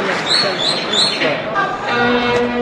Thank you.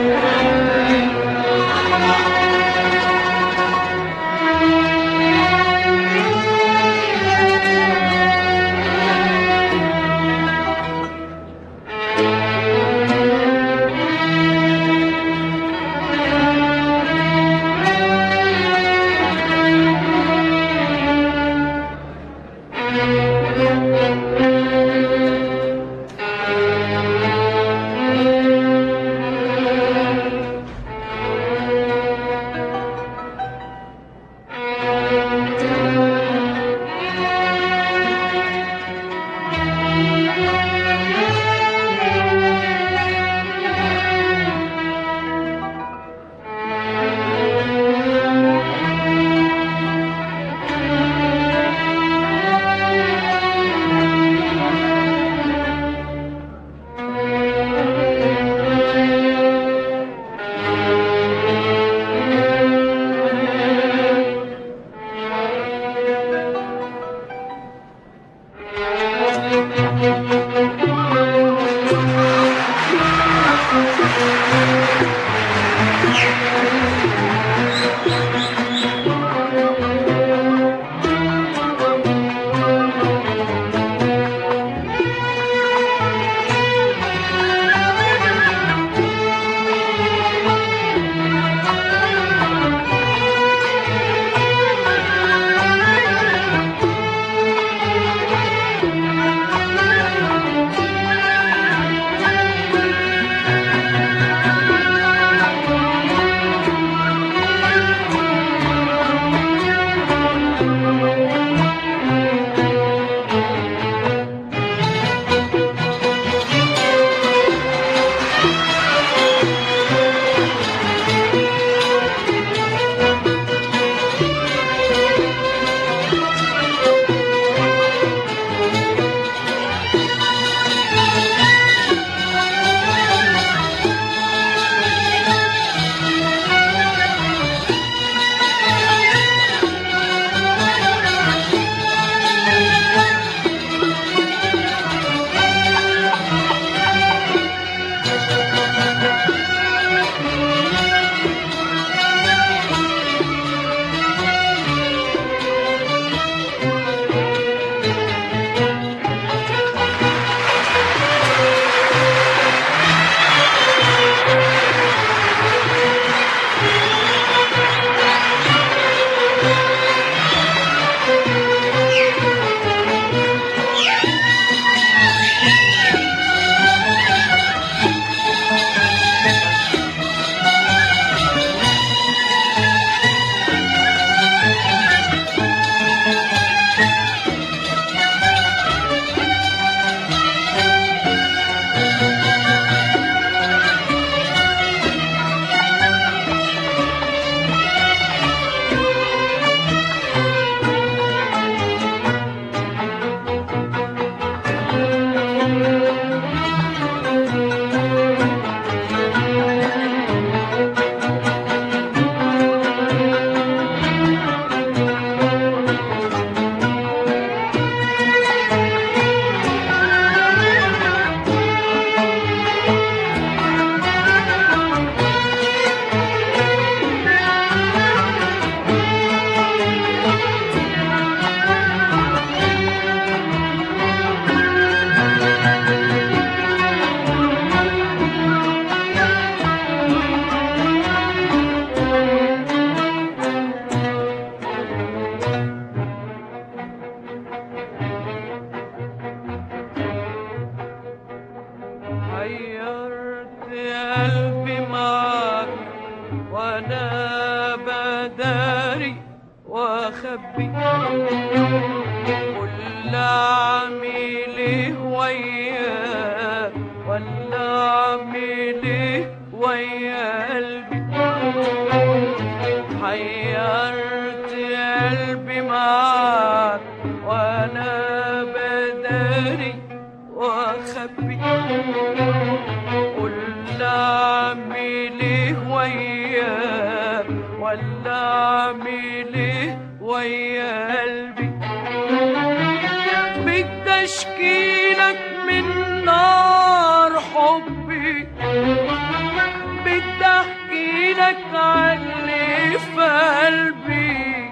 احكي لك عني في قلبي.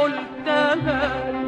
قلتها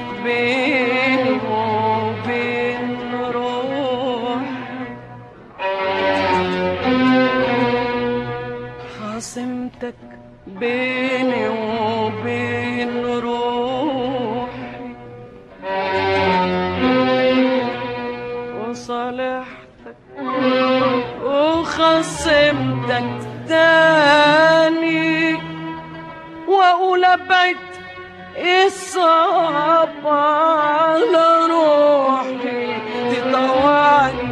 فرق بيني وبين روحي عاصمتك بيني وبين روحي وصالحتك وخصمتك تاني وأقول أبعد إصابة على روحي تتواني